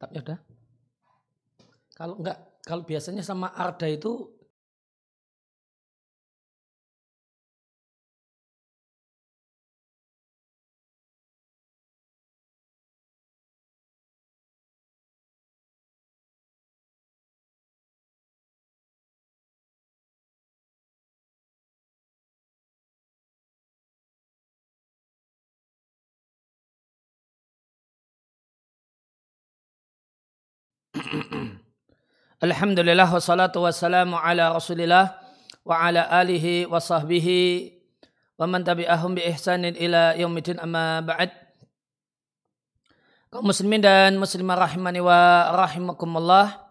Tapi udah. Kalau enggak, kalau biasanya sama arda itu Alhamdulillah wassalatu wassalamu ala rasulillah wa ala alihi wa sahbihi wa man tabi'ahum bi ihsanin ila yaumidin amma ba'd kaum muslimin dan muslimah rahimani wa rahimakumullah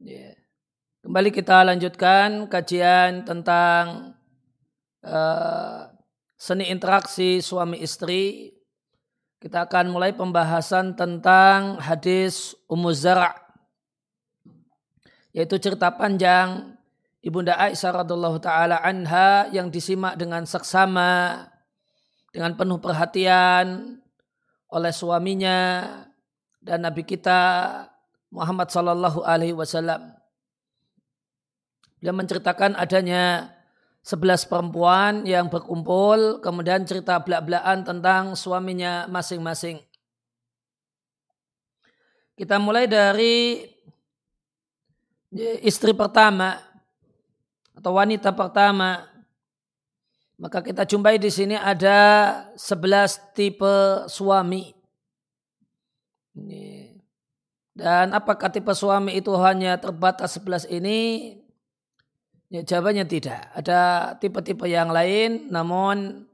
ya. kembali kita lanjutkan kajian tentang uh, seni interaksi suami istri kita akan mulai pembahasan tentang hadis Ummu Zara' yaitu cerita panjang Ibunda Aisyah radhiallahu taala anha yang disimak dengan seksama dengan penuh perhatian oleh suaminya dan Nabi kita Muhammad sallallahu alaihi wasallam. Dia menceritakan adanya sebelas perempuan yang berkumpul kemudian cerita belak-belakan tentang suaminya masing-masing. Kita mulai dari istri pertama atau wanita pertama maka kita jumpai di sini ada 11 tipe suami. Dan apakah tipe suami itu hanya terbatas 11 ini? Ya, jawabannya tidak. Ada tipe-tipe yang lain, namun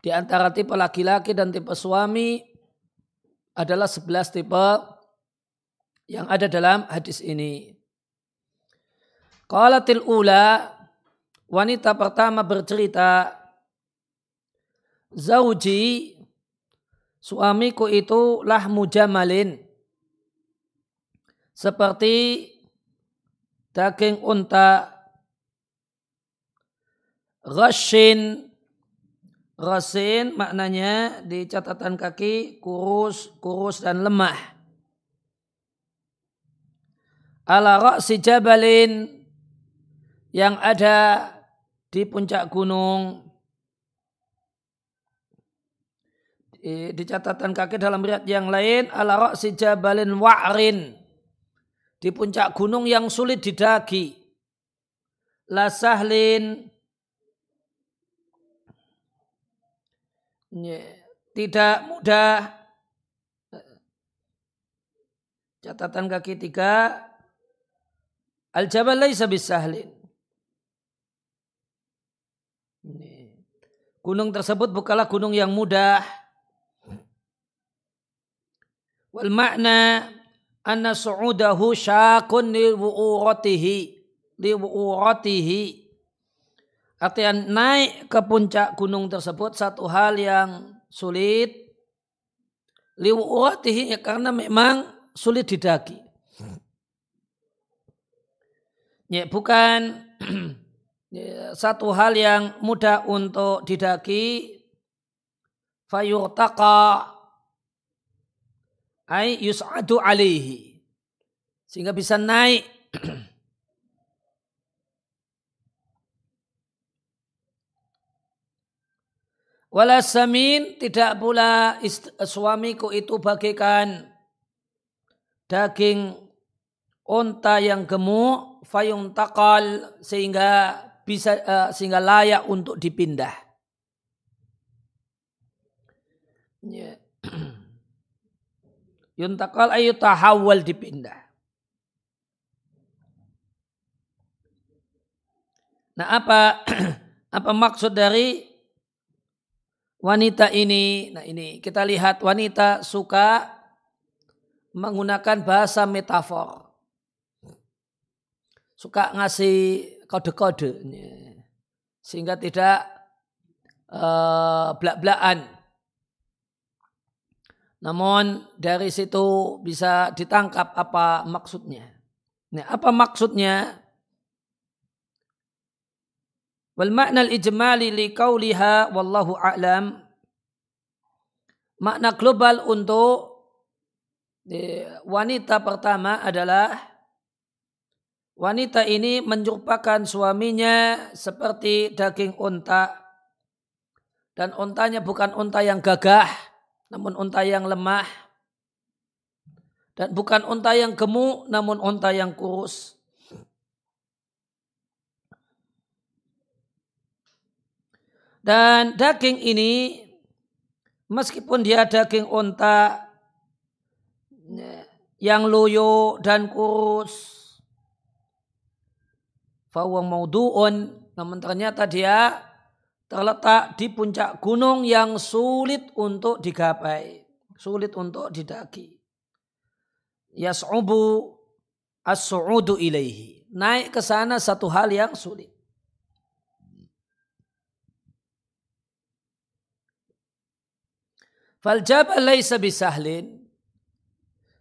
di antara tipe laki-laki dan tipe suami adalah 11 tipe yang ada dalam hadis ini. Qalatil ula wanita pertama bercerita Zauji suamiku itu lahmu jamalin seperti daging unta Rashin Rasin maknanya di catatan kaki kurus, kurus dan lemah. Ala ra'si jabalin. Yang ada di puncak gunung. Di catatan kaki dalam riat yang lain ala ra'si jabalin wa'rin. Di puncak gunung yang sulit didaki. La sahlin tidak mudah. Catatan kaki tiga. Al jabal laisa bisahlin. Gunung tersebut bukanlah gunung yang mudah. Wal makna anna su'udahu syakun li wu'uratihi. Li wu'uratihi artinya naik ke puncak gunung tersebut satu hal yang sulit. Li wu'uratihi ya karena memang sulit didaki. Ya bukan Ya, satu hal yang mudah untuk didaki. Fayurtaqa ay yus'adu alaihi. Sehingga bisa naik wala samin tidak pula suamiku itu bagaikan daging unta yang gemuk fayung takal sehingga bisa uh, sehingga layak untuk dipindah. Ya. Yuntakal ayu tahawal dipindah. Nah apa apa maksud dari wanita ini? Nah ini kita lihat wanita suka menggunakan bahasa metafor. Suka ngasih kode-kode sehingga tidak uh, belak-belakan. Namun dari situ bisa ditangkap apa maksudnya. Nah, apa maksudnya? Wal makna al-ijmali li qawliha wallahu a'lam. Makna global untuk wanita pertama adalah wanita ini menyerupakan suaminya seperti daging unta. Dan untanya bukan unta yang gagah namun unta yang lemah. Dan bukan unta yang gemuk namun unta yang kurus dan daging ini meskipun dia daging unta yang loyo dan kurus. Fawa maudu'un. Namun ternyata dia terletak di puncak gunung yang sulit untuk digapai. Sulit untuk didaki. Yas'ubu as-su'udu ilaihi. Naik ke sana satu hal yang sulit. Fal jabal laisa bisahlin.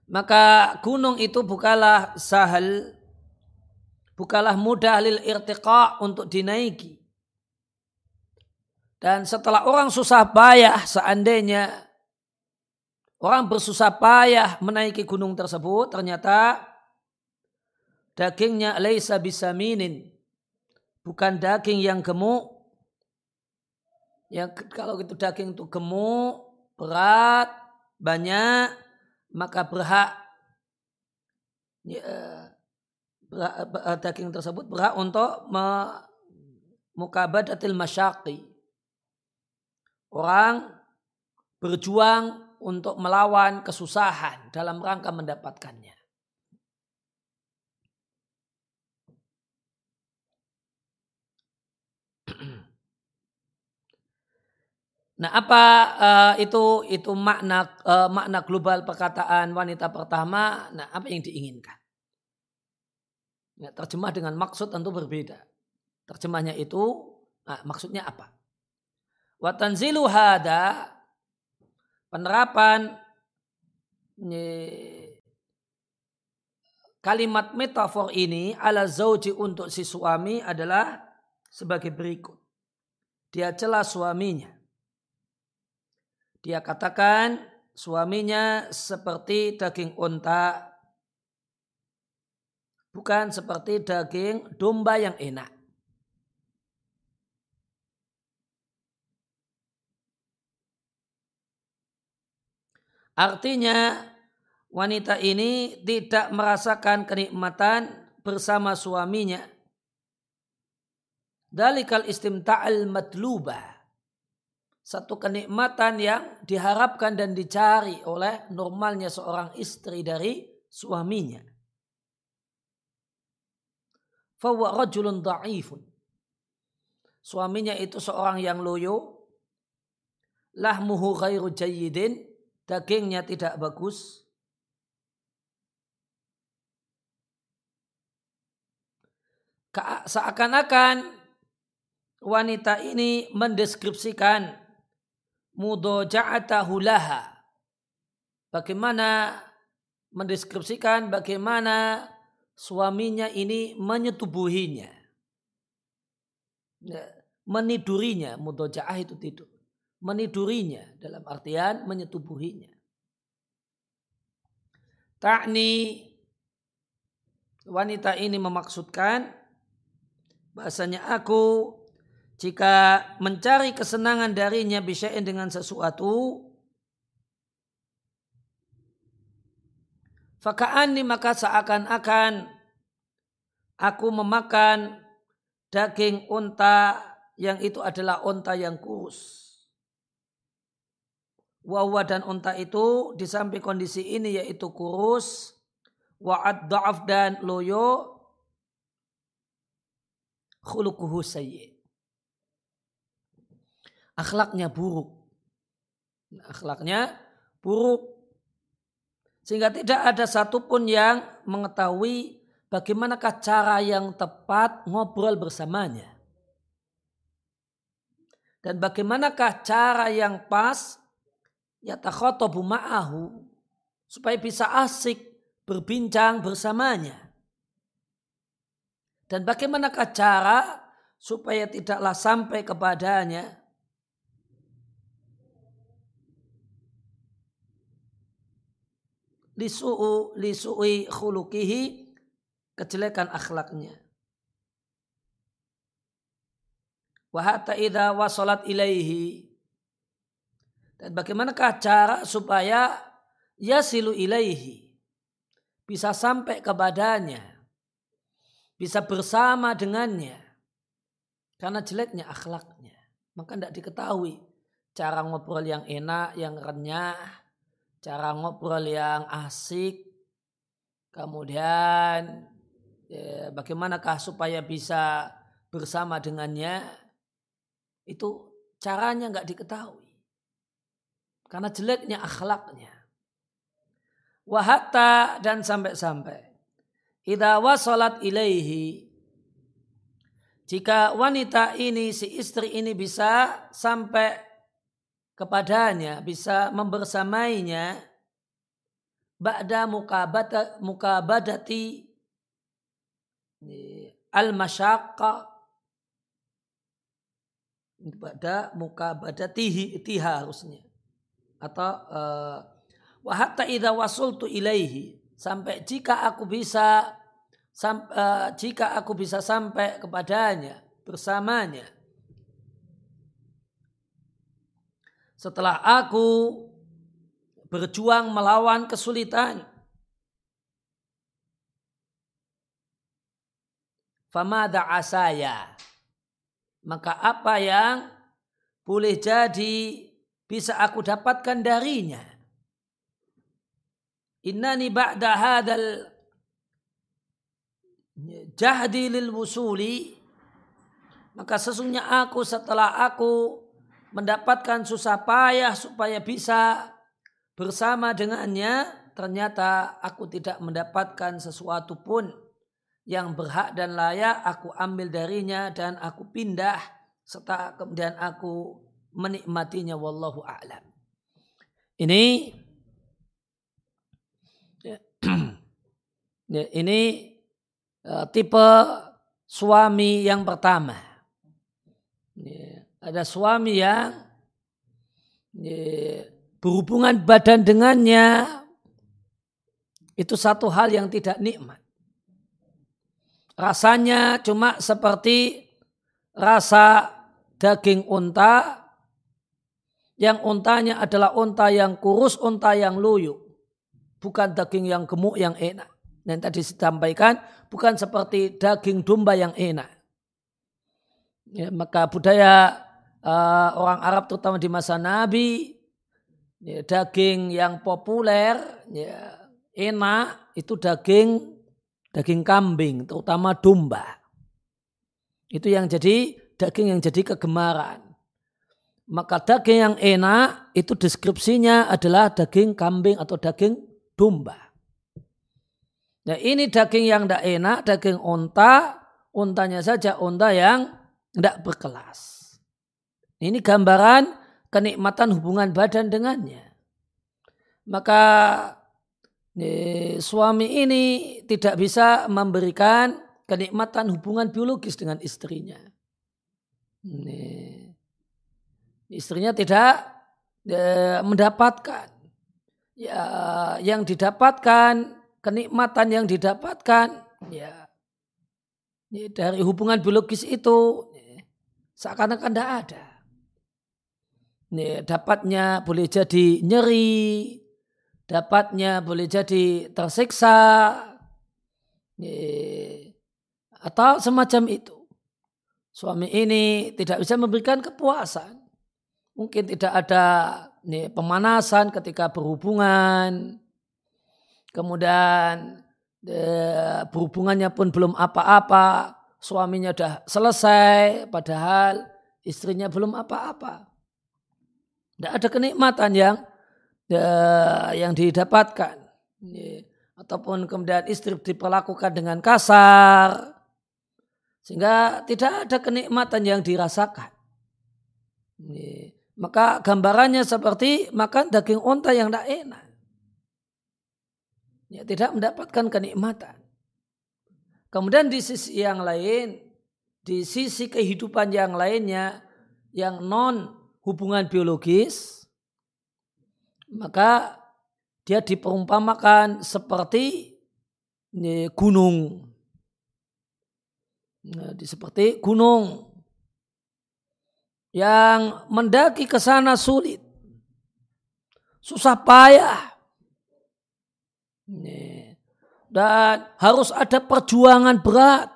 Maka gunung itu bukalah sahal, bukalah mudah lil irtiqa untuk dinaiki. Dan setelah orang susah payah seandainya orang bersusah payah menaiki gunung tersebut, ternyata dagingnya laisa bisaminin. Bukan daging yang gemuk. Yang kalau itu daging itu gemuk, berat, banyak, maka berhak ya, berhak, eh, daging tersebut berhak untuk mukabadatil masyaki. Orang berjuang untuk melawan kesusahan dalam rangka mendapatkannya. Nah, apa uh, itu itu makna uh, makna global perkataan wanita pertama? Nah, apa yang diinginkan? Ya, terjemah dengan maksud tentu berbeda. Terjemahnya itu nah, maksudnya apa? Watanzilu hada penerapan kalimat metafor ini ala zauji untuk si suami adalah sebagai berikut. Dia celah suaminya dia katakan suaminya seperti daging unta, bukan seperti daging domba yang enak. Artinya wanita ini tidak merasakan kenikmatan bersama suaminya. Dalikal istimta'al madlubah satu kenikmatan yang diharapkan dan dicari oleh normalnya seorang istri dari suaminya. Fawa rajulun da'ifun. Suaminya itu seorang yang loyo. Lahmuhu ghairu jayyidin. Dagingnya tidak bagus. Seakan-akan wanita ini mendeskripsikan mudoja'atahu laha. Bagaimana mendeskripsikan bagaimana suaminya ini menyetubuhinya. Ya, menidurinya, mudoja'ah itu tidur. Menidurinya dalam artian menyetubuhinya. Ta'ni wanita ini memaksudkan bahasanya aku jika mencari kesenangan darinya bisain dengan sesuatu Faka'ani maka seakan-akan aku memakan daging unta yang itu adalah unta yang kurus. Wawa dan unta itu di samping kondisi ini yaitu kurus, wa'ad da'af dan loyo, khulukuhu sayyid akhlaknya buruk. Akhlaknya buruk. Sehingga tidak ada satupun yang mengetahui bagaimanakah cara yang tepat ngobrol bersamanya. Dan bagaimanakah cara yang pas ya takhotobu ma'ahu supaya bisa asik berbincang bersamanya. Dan bagaimanakah cara supaya tidaklah sampai kepadanya lisu'u lisu'i khulukihi kejelekan akhlaknya. Wa hatta idza wasalat ilaihi. Dan bagaimanakah cara supaya yasilu ilaihi? Bisa sampai kepadanya. Bisa bersama dengannya. Karena jeleknya akhlaknya. Maka tidak diketahui cara ngobrol yang enak yang renyah cara ngobrol yang asik, kemudian ya, bagaimanakah supaya bisa bersama dengannya, itu caranya nggak diketahui. Karena jeleknya akhlaknya. Wahata dan sampai-sampai. Ida wasolat ilaihi. Jika wanita ini, si istri ini bisa sampai kepadanya, bisa membersamainya ba'da mukabata, mukabadati al-masyaqqa pada mukabadatihi tiha harusnya. Atau uh, wa hatta idza wasultu ilaihi sampai jika aku bisa sam, uh, jika aku bisa sampai kepadanya bersamanya setelah aku berjuang melawan kesulitan. Famada asaya. Maka apa yang boleh jadi bisa aku dapatkan darinya. Innani ba'da hadal jahdi lil wusuli maka sesungguhnya aku setelah aku mendapatkan susah payah supaya bisa bersama dengannya, ternyata aku tidak mendapatkan sesuatu pun yang berhak dan layak aku ambil darinya dan aku pindah serta kemudian aku menikmatinya wallahu a'lam. Ini ya, ini uh, tipe suami yang pertama. Ada suami yang ya, berhubungan badan dengannya itu satu hal yang tidak nikmat. Rasanya cuma seperti rasa daging unta yang untanya adalah unta yang kurus, unta yang luyu. Bukan daging yang gemuk yang enak. Dan tadi disampaikan bukan seperti daging domba yang enak. Ya, maka budaya uh, orang Arab terutama di masa Nabi ya, daging yang populer ya, enak itu daging daging kambing terutama domba. Itu yang jadi daging yang jadi kegemaran. Maka daging yang enak itu deskripsinya adalah daging kambing atau daging domba. Nah ini daging yang tidak enak, daging unta, untanya saja unta yang tidak berkelas. Ini gambaran kenikmatan hubungan badan dengannya. Maka suami ini tidak bisa memberikan kenikmatan hubungan biologis dengan istrinya. Istrinya tidak mendapatkan ya yang didapatkan kenikmatan yang didapatkan ya dari hubungan biologis itu seakan-akan tidak ada. Nih, dapatnya boleh jadi nyeri, dapatnya boleh jadi tersiksa, nih, atau semacam itu. Suami ini tidak bisa memberikan kepuasan. Mungkin tidak ada nih, pemanasan ketika berhubungan. Kemudian eh, berhubungannya pun belum apa-apa. Suaminya sudah selesai padahal istrinya belum apa-apa. Tidak ada kenikmatan yang ya, yang didapatkan. Ataupun kemudian istri diperlakukan dengan kasar. Sehingga tidak ada kenikmatan yang dirasakan. Maka gambarannya seperti makan daging unta yang tidak enak. Ya, tidak mendapatkan kenikmatan. Kemudian di sisi yang lain, di sisi kehidupan yang lainnya, yang non hubungan biologis, maka dia diperumpamakan seperti gunung. Nah, seperti gunung yang mendaki ke sana sulit. Susah payah. Dan harus ada perjuangan berat.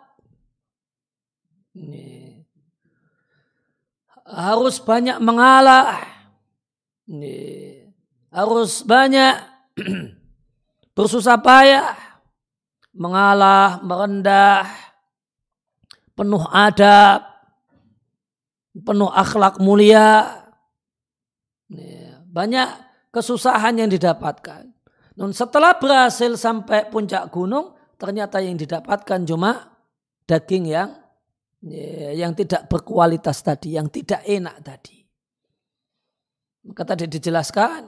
Harus banyak mengalah. Harus banyak bersusah payah. Mengalah, merendah, penuh adab, penuh akhlak mulia. Banyak kesusahan yang didapatkan. Namun setelah berhasil sampai puncak gunung, ternyata yang didapatkan cuma daging yang yang tidak berkualitas tadi, yang tidak enak tadi. Maka tadi dijelaskan,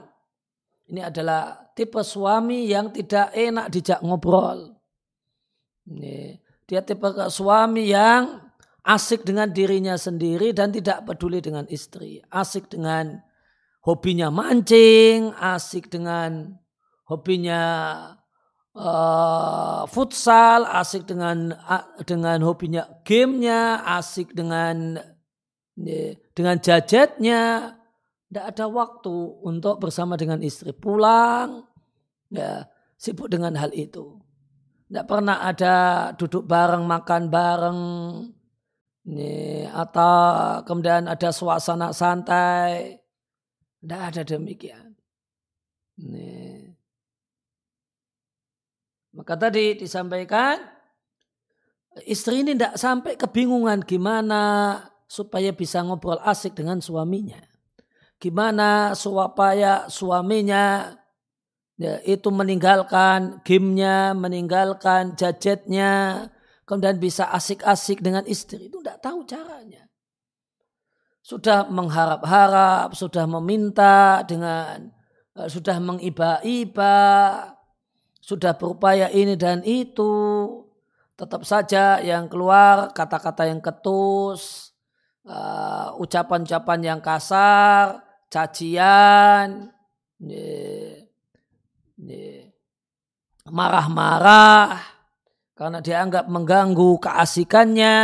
ini adalah tipe suami yang tidak enak dijak ngobrol. Dia tipe suami yang asik dengan dirinya sendiri dan tidak peduli dengan istri. Asik dengan hobinya mancing, asik dengan hobinya uh, futsal, asik dengan dengan hobinya gamenya, asik dengan dengan jajetnya. Tidak ada waktu untuk bersama dengan istri pulang, ya sibuk dengan hal itu. Tidak pernah ada duduk bareng, makan bareng, ini, atau kemudian ada suasana santai. Tidak ada demikian. Ini. Maka tadi disampaikan, istri ini tidak sampai kebingungan gimana supaya bisa ngobrol asik dengan suaminya. Gimana supaya suaminya ya, itu meninggalkan gamenya, meninggalkan jajetnya, kemudian bisa asik-asik dengan istri itu tidak tahu caranya. Sudah mengharap-harap, sudah meminta dengan uh, sudah mengiba-iba, sudah berupaya ini dan itu, tetap saja yang keluar kata-kata yang ketus, uh, ucapan-ucapan yang kasar, cacian, marah-marah, karena dianggap mengganggu keasikannya.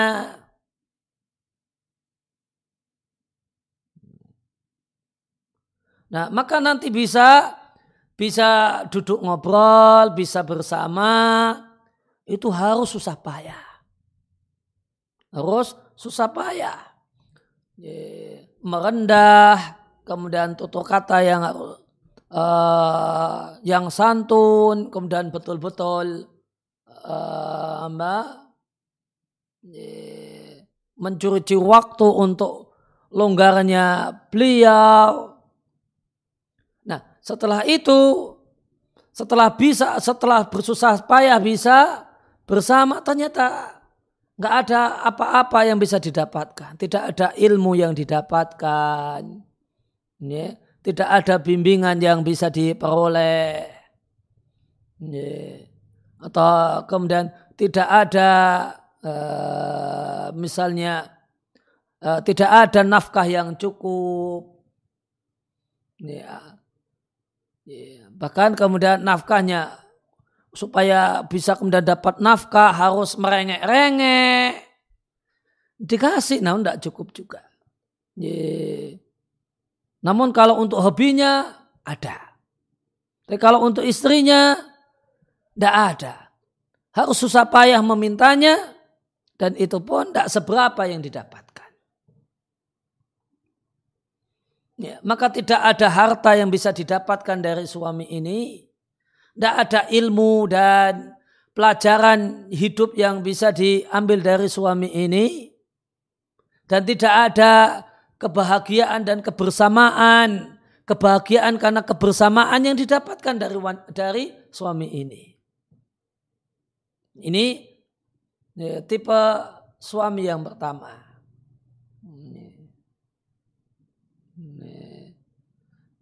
Nah, maka nanti bisa bisa duduk ngobrol, bisa bersama, itu harus susah payah. Harus susah payah. Merendah, kemudian tutur kata yang uh, yang santun, kemudian betul-betul uh, mencuri waktu untuk longgarnya beliau. Setelah itu, setelah bisa, setelah bersusah payah bisa bersama, ternyata nggak ada apa-apa yang bisa didapatkan. Tidak ada ilmu yang didapatkan. Ya. Tidak ada bimbingan yang bisa diperoleh. Ya atau kemudian tidak ada uh, misalnya uh, tidak ada nafkah yang cukup ya. Bahkan kemudian nafkahnya supaya bisa kemudian dapat nafkah harus merengek-rengek dikasih nah tidak cukup juga ya. namun kalau untuk hobinya ada tapi kalau untuk istrinya tidak ada. Harus susah payah memintanya dan itu pun tidak seberapa yang didapatkan. Ya, maka tidak ada harta yang bisa didapatkan dari suami ini. Tidak ada ilmu dan pelajaran hidup yang bisa diambil dari suami ini. Dan tidak ada kebahagiaan dan kebersamaan. Kebahagiaan karena kebersamaan yang didapatkan dari, dari suami ini. Ini ya, tipe suami yang pertama.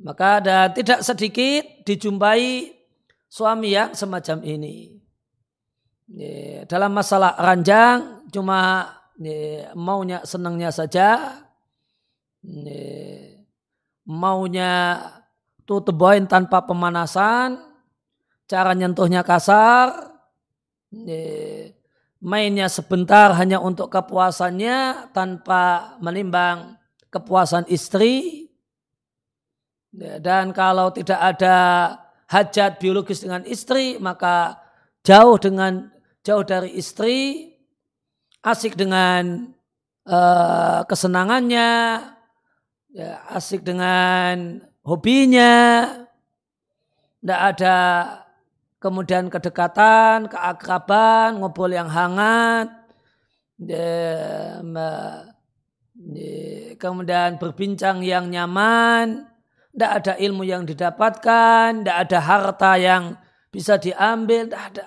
Maka ada tidak sedikit dijumpai suami yang semacam ini. Dalam masalah ranjang cuma maunya senangnya saja. Maunya tutup tanpa pemanasan cara nyentuhnya kasar, mainnya sebentar hanya untuk kepuasannya tanpa menimbang kepuasan istri. Dan kalau tidak ada hajat biologis dengan istri, maka jauh dengan jauh dari istri, asik dengan uh, kesenangannya, ya, asik dengan hobinya, tidak ada kemudian kedekatan, keakraban, ngobrol yang hangat, kemudian berbincang yang nyaman, tidak ada ilmu yang didapatkan, tidak ada harta yang bisa diambil, tidak ada.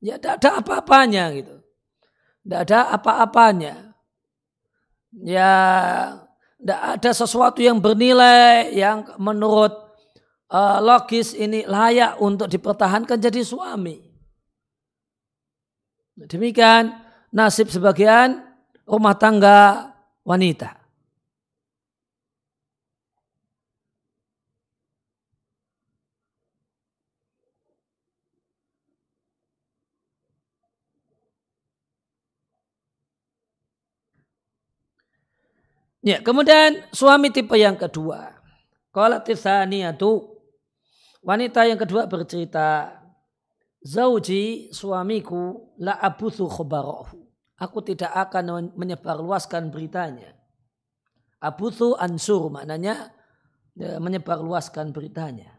Ya tidak ada apa-apanya gitu. Tidak ada apa-apanya. Ya tidak ada sesuatu yang bernilai yang menurut uh, logis ini layak untuk dipertahankan jadi suami. Demikian nasib sebagian rumah tangga wanita. Ya, kemudian suami tipe yang kedua. Kalau tisaniyatu Wanita yang kedua bercerita, Zauji suamiku la abuthu khobarahu. Aku tidak akan menyebarluaskan beritanya. Abuthu ansur maknanya ya, menyebarluaskan beritanya.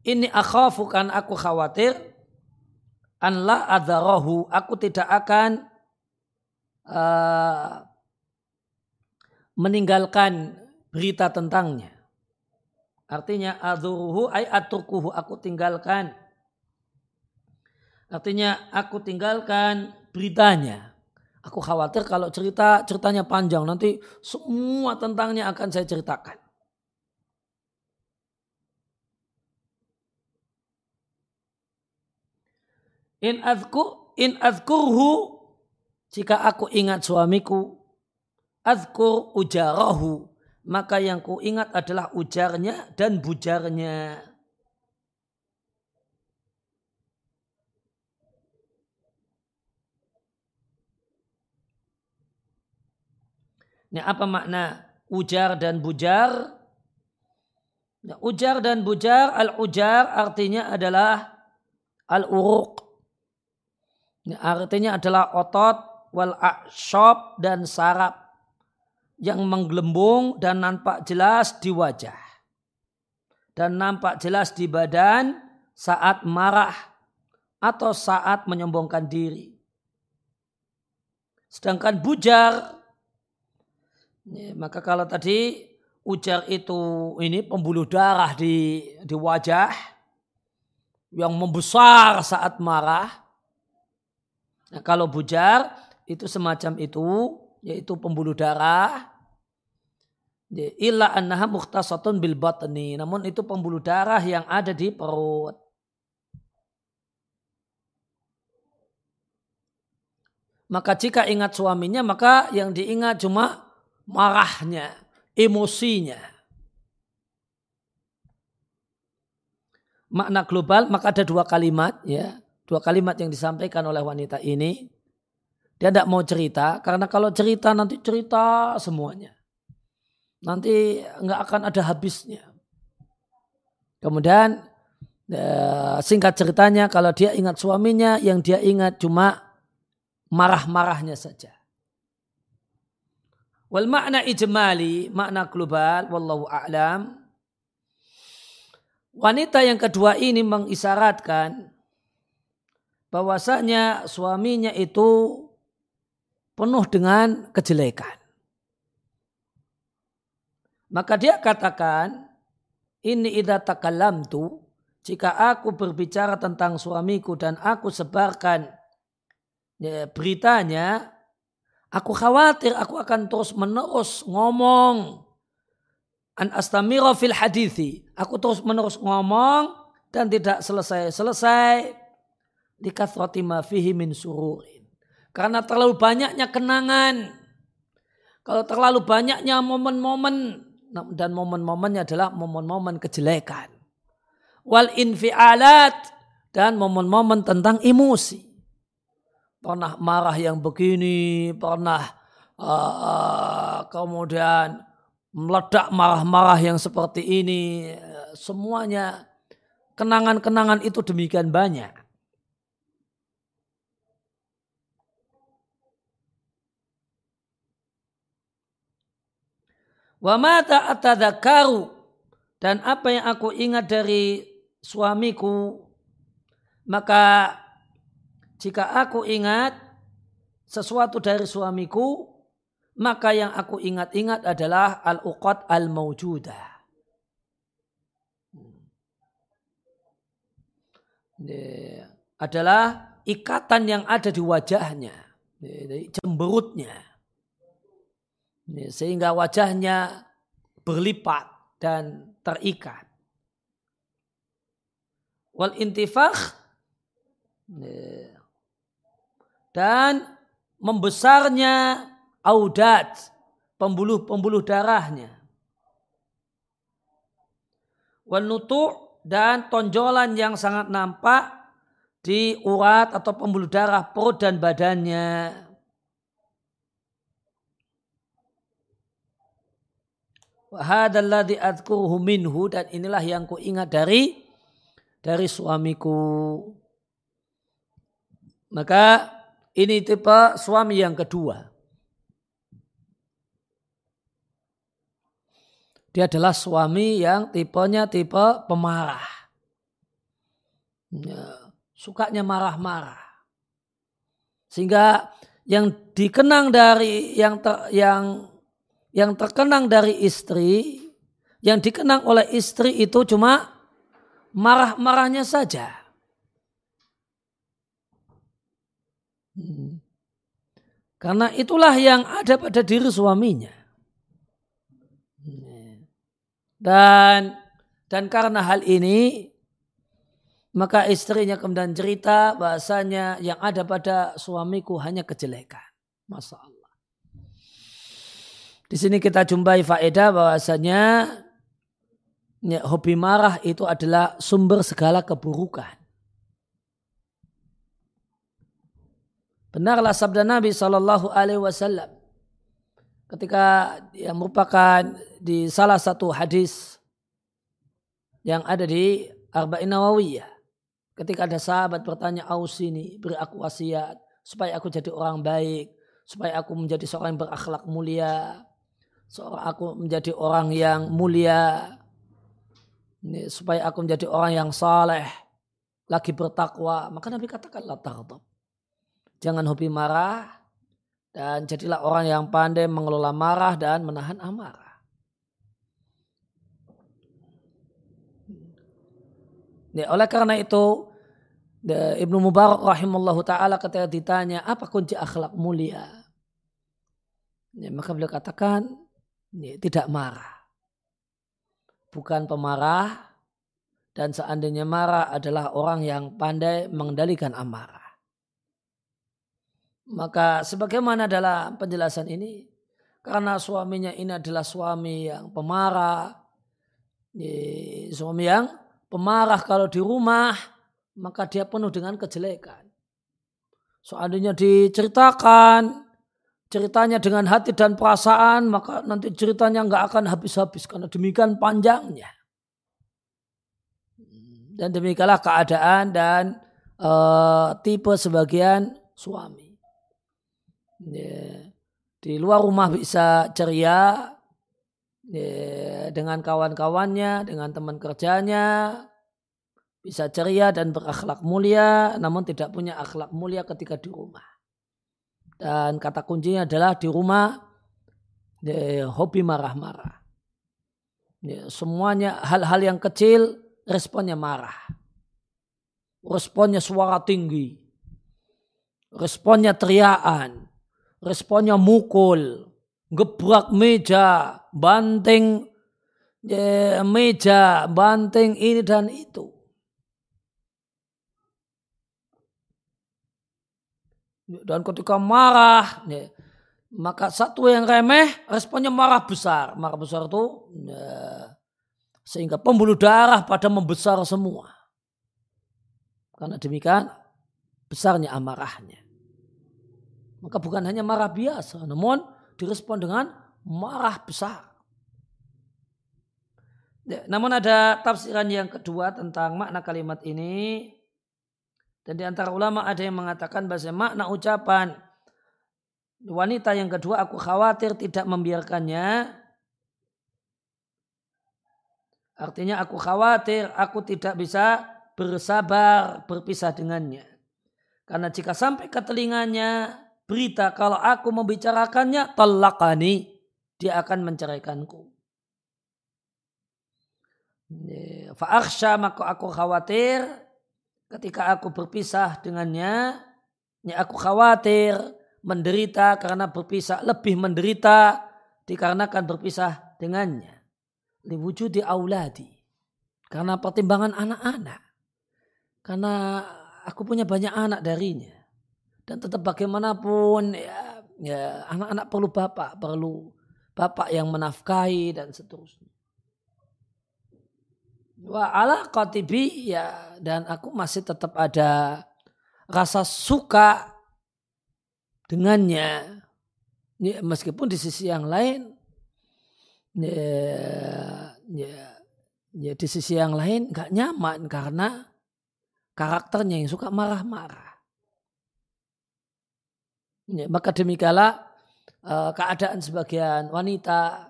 Ini akhafu kan aku khawatir an la adharahu aku tidak akan uh, meninggalkan berita tentangnya. Artinya adhuruhu ay atukuhu aku tinggalkan. Artinya aku tinggalkan beritanya. Aku khawatir kalau cerita ceritanya panjang nanti semua tentangnya akan saya ceritakan. In azku in azkurhu jika aku ingat suamiku Azkur ujarahu. Maka yang ku ingat adalah ujarnya dan bujarnya. Ini apa makna ujar dan bujar? Nah, ujar dan bujar, al-ujar artinya adalah al-uruq. Artinya adalah otot, wal akshab dan saraf yang menggelembung dan nampak jelas di wajah. Dan nampak jelas di badan saat marah atau saat menyombongkan diri. Sedangkan bujar, ya, maka kalau tadi ujar itu ini pembuluh darah di, di wajah yang membesar saat marah. Nah, kalau bujar itu semacam itu, yaitu pembuluh darah illa annaha mukhtasatun bil batni. Namun itu pembuluh darah yang ada di perut. Maka jika ingat suaminya, maka yang diingat cuma marahnya, emosinya. Makna global, maka ada dua kalimat ya. Dua kalimat yang disampaikan oleh wanita ini. Dia tidak mau cerita, karena kalau cerita nanti cerita semuanya nanti nggak akan ada habisnya. Kemudian eh, singkat ceritanya kalau dia ingat suaminya yang dia ingat cuma marah-marahnya saja. Wal makna ijmali, makna global, wallahu a'lam. Wanita yang kedua ini mengisyaratkan bahwasanya suaminya itu penuh dengan kejelekan. Maka dia katakan, ini idha takalam tu, jika aku berbicara tentang suamiku dan aku sebarkan ya, beritanya, aku khawatir aku akan terus menerus ngomong an astamiro fil hadithi. Aku terus menerus ngomong dan tidak selesai-selesai ma fihi min sururin. Karena terlalu banyaknya kenangan Kalau terlalu banyaknya momen-momen dan momen-momennya adalah momen-momen kejelekan. Wal infialat dan momen-momen tentang emosi. Pernah marah yang begini, pernah uh, kemudian meledak marah-marah yang seperti ini. Semuanya kenangan-kenangan itu demikian banyak. Wa mata dan apa yang aku ingat dari suamiku maka jika aku ingat sesuatu dari suamiku maka yang aku ingat-ingat adalah al-uqad al-mawjudah. adalah ikatan yang ada di wajahnya, cemberutnya. Sehingga wajahnya berlipat dan terikat. Wal intifakh dan membesarnya audat, pembuluh-pembuluh darahnya. Wal nutu' dan tonjolan yang sangat nampak di urat atau pembuluh darah perut dan badannya. Wahadalladzi adkuruhu minhu dan inilah yang ku ingat dari dari suamiku. Maka ini tipe suami yang kedua. Dia adalah suami yang tipenya tipe pemarah. Ya, sukanya marah-marah. Sehingga yang dikenang dari yang ter, yang yang terkenang dari istri, yang dikenang oleh istri itu cuma marah-marahnya saja. Hmm. Karena itulah yang ada pada diri suaminya. Dan dan karena hal ini maka istrinya kemudian cerita bahasanya yang ada pada suamiku hanya kejelekan. Allah. Di sini kita jumpai faedah bahwasanya ya, hobi marah itu adalah sumber segala keburukan. Benarlah sabda Nabi Shallallahu Alaihi Wasallam ketika yang merupakan di salah satu hadis yang ada di Arba'in Nawawiyah. Ketika ada sahabat bertanya, Ausini, beri aku wasiat supaya aku jadi orang baik, supaya aku menjadi seorang yang berakhlak mulia, seorang aku menjadi orang yang mulia. Ini, supaya aku menjadi orang yang saleh. Lagi bertakwa. Maka Nabi katakan la jangan hobi marah. Dan jadilah orang yang pandai mengelola marah dan menahan amarah. Ya, oleh karena itu Ibnu Mubarak rahimallahu taala ketika ditanya apa kunci akhlak mulia? Ya, maka beliau katakan tidak marah. Bukan pemarah dan seandainya marah adalah orang yang pandai mengendalikan amarah. Maka sebagaimana dalam penjelasan ini, karena suaminya ini adalah suami yang pemarah, suami yang pemarah kalau di rumah, maka dia penuh dengan kejelekan. Seandainya diceritakan, ceritanya dengan hati dan perasaan, maka nanti ceritanya nggak akan habis-habis karena demikian panjangnya. Dan demikianlah keadaan dan uh, tipe sebagian suami. Yeah. Di luar rumah bisa ceria yeah, dengan kawan-kawannya, dengan teman kerjanya, bisa ceria dan berakhlak mulia, namun tidak punya akhlak mulia ketika di rumah. Dan kata kuncinya adalah di rumah ya, hobi marah-marah. Ya, semuanya hal-hal yang kecil responnya marah. Responnya suara tinggi. Responnya teriakan. Responnya mukul. Gebrak meja. Banting ya, meja. Banting ini dan itu. Dan ketika marah, maka satu yang remeh responnya marah besar. Marah besar itu ya, sehingga pembuluh darah pada membesar semua. Karena demikian besarnya amarahnya. Maka bukan hanya marah biasa, namun direspon dengan marah besar. Ya, namun ada tafsiran yang kedua tentang makna kalimat ini. Dan di antara ulama ada yang mengatakan bahasa makna ucapan wanita yang kedua aku khawatir tidak membiarkannya. Artinya aku khawatir aku tidak bisa bersabar berpisah dengannya. Karena jika sampai ke telinganya berita kalau aku membicarakannya talakani dia akan menceraikanku. Fa'aksha maka aku khawatir ketika aku berpisah dengannya. Ya aku khawatir menderita karena berpisah lebih menderita dikarenakan berpisah dengannya. Liwujudi auladi. Karena pertimbangan anak-anak. Karena aku punya banyak anak darinya. Dan tetap bagaimanapun ya, ya anak-anak perlu bapak, perlu bapak yang menafkahi dan seterusnya. Wa ala qatibi ya dan aku masih tetap ada rasa suka dengannya. Ya, meskipun di sisi yang lain ya, ya, ya di sisi yang lain nggak nyaman karena karakternya yang suka marah-marah. Ya, maka demikianlah uh, keadaan sebagian wanita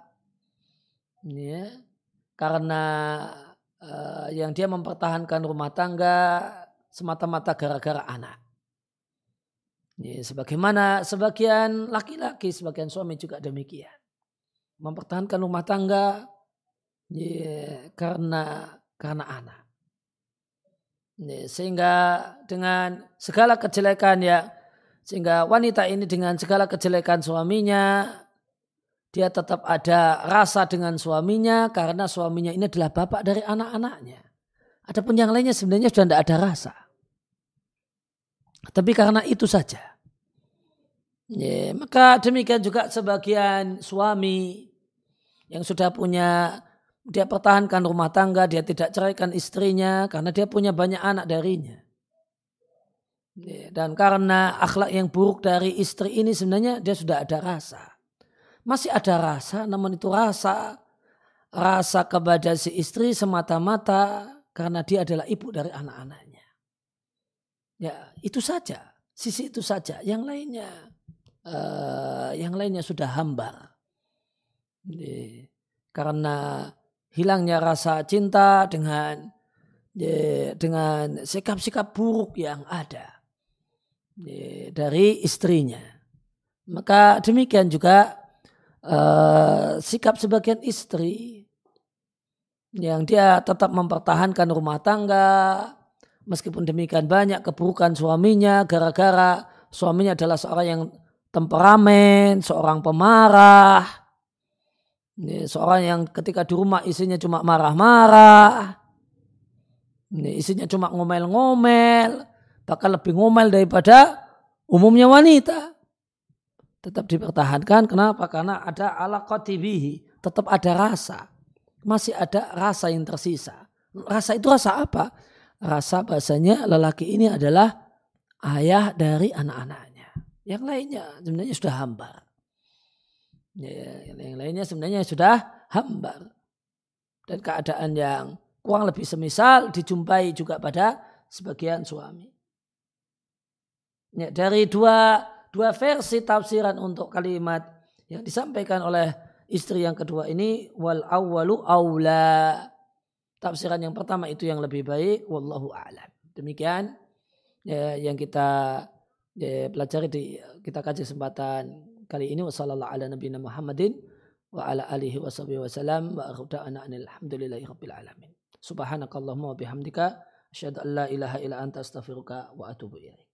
ya, karena uh, yang dia mempertahankan rumah tangga semata-mata gara-gara anak. Ya, sebagaimana sebagian laki-laki, sebagian suami juga demikian. Mempertahankan rumah tangga ya, karena karena anak. Ya, sehingga dengan segala kejelekan ya sehingga wanita ini dengan segala kejelekan suaminya, dia tetap ada rasa dengan suaminya karena suaminya ini adalah bapak dari anak-anaknya. Adapun yang lainnya sebenarnya sudah tidak ada rasa. Tapi karena itu saja. Ya, maka demikian juga sebagian suami yang sudah punya dia pertahankan rumah tangga, dia tidak ceraikan istrinya karena dia punya banyak anak darinya. Dan karena akhlak yang buruk dari istri ini sebenarnya dia sudah ada rasa. Masih ada rasa, namun itu rasa rasa kepada si istri semata-mata karena dia adalah ibu dari anak-anaknya. Ya, itu saja. Sisi itu saja. Yang lainnya uh, yang lainnya sudah hambar. Karena hilangnya rasa cinta dengan dengan sikap-sikap buruk yang ada dari istrinya. Maka demikian juga uh, sikap sebagian istri yang dia tetap mempertahankan rumah tangga meskipun demikian banyak keburukan suaminya gara-gara suaminya adalah seorang yang temperamen, seorang pemarah, seorang yang ketika di rumah isinya cuma marah-marah, isinya cuma ngomel-ngomel, bahkan lebih ngomel daripada umumnya wanita. Tetap dipertahankan. Kenapa? Karena ada ala kotibihi. Tetap ada rasa. Masih ada rasa yang tersisa. Rasa itu rasa apa? Rasa bahasanya lelaki ini adalah ayah dari anak-anaknya. Yang lainnya sebenarnya sudah hambar. Ya, yang lainnya sebenarnya sudah hambar. Dan keadaan yang kurang lebih semisal dijumpai juga pada sebagian suami. Ya, dari dua dua versi tafsiran untuk kalimat yang disampaikan oleh istri yang kedua ini wal awwalu aula. Tafsiran yang pertama itu yang lebih baik wallahu a'lam. Demikian ya, yang kita ya, pelajari di kita kaji kesempatan kali ini wasallallahu ala nabiyina Muhammadin wa ala alihi wa sahbihi wasallam wa akhda'ana alhamdulillahi rabbil alamin. Subhanakallahumma wa bihamdika asyhadu an la ilaha illa anta astaghfiruka wa atubu ilaik.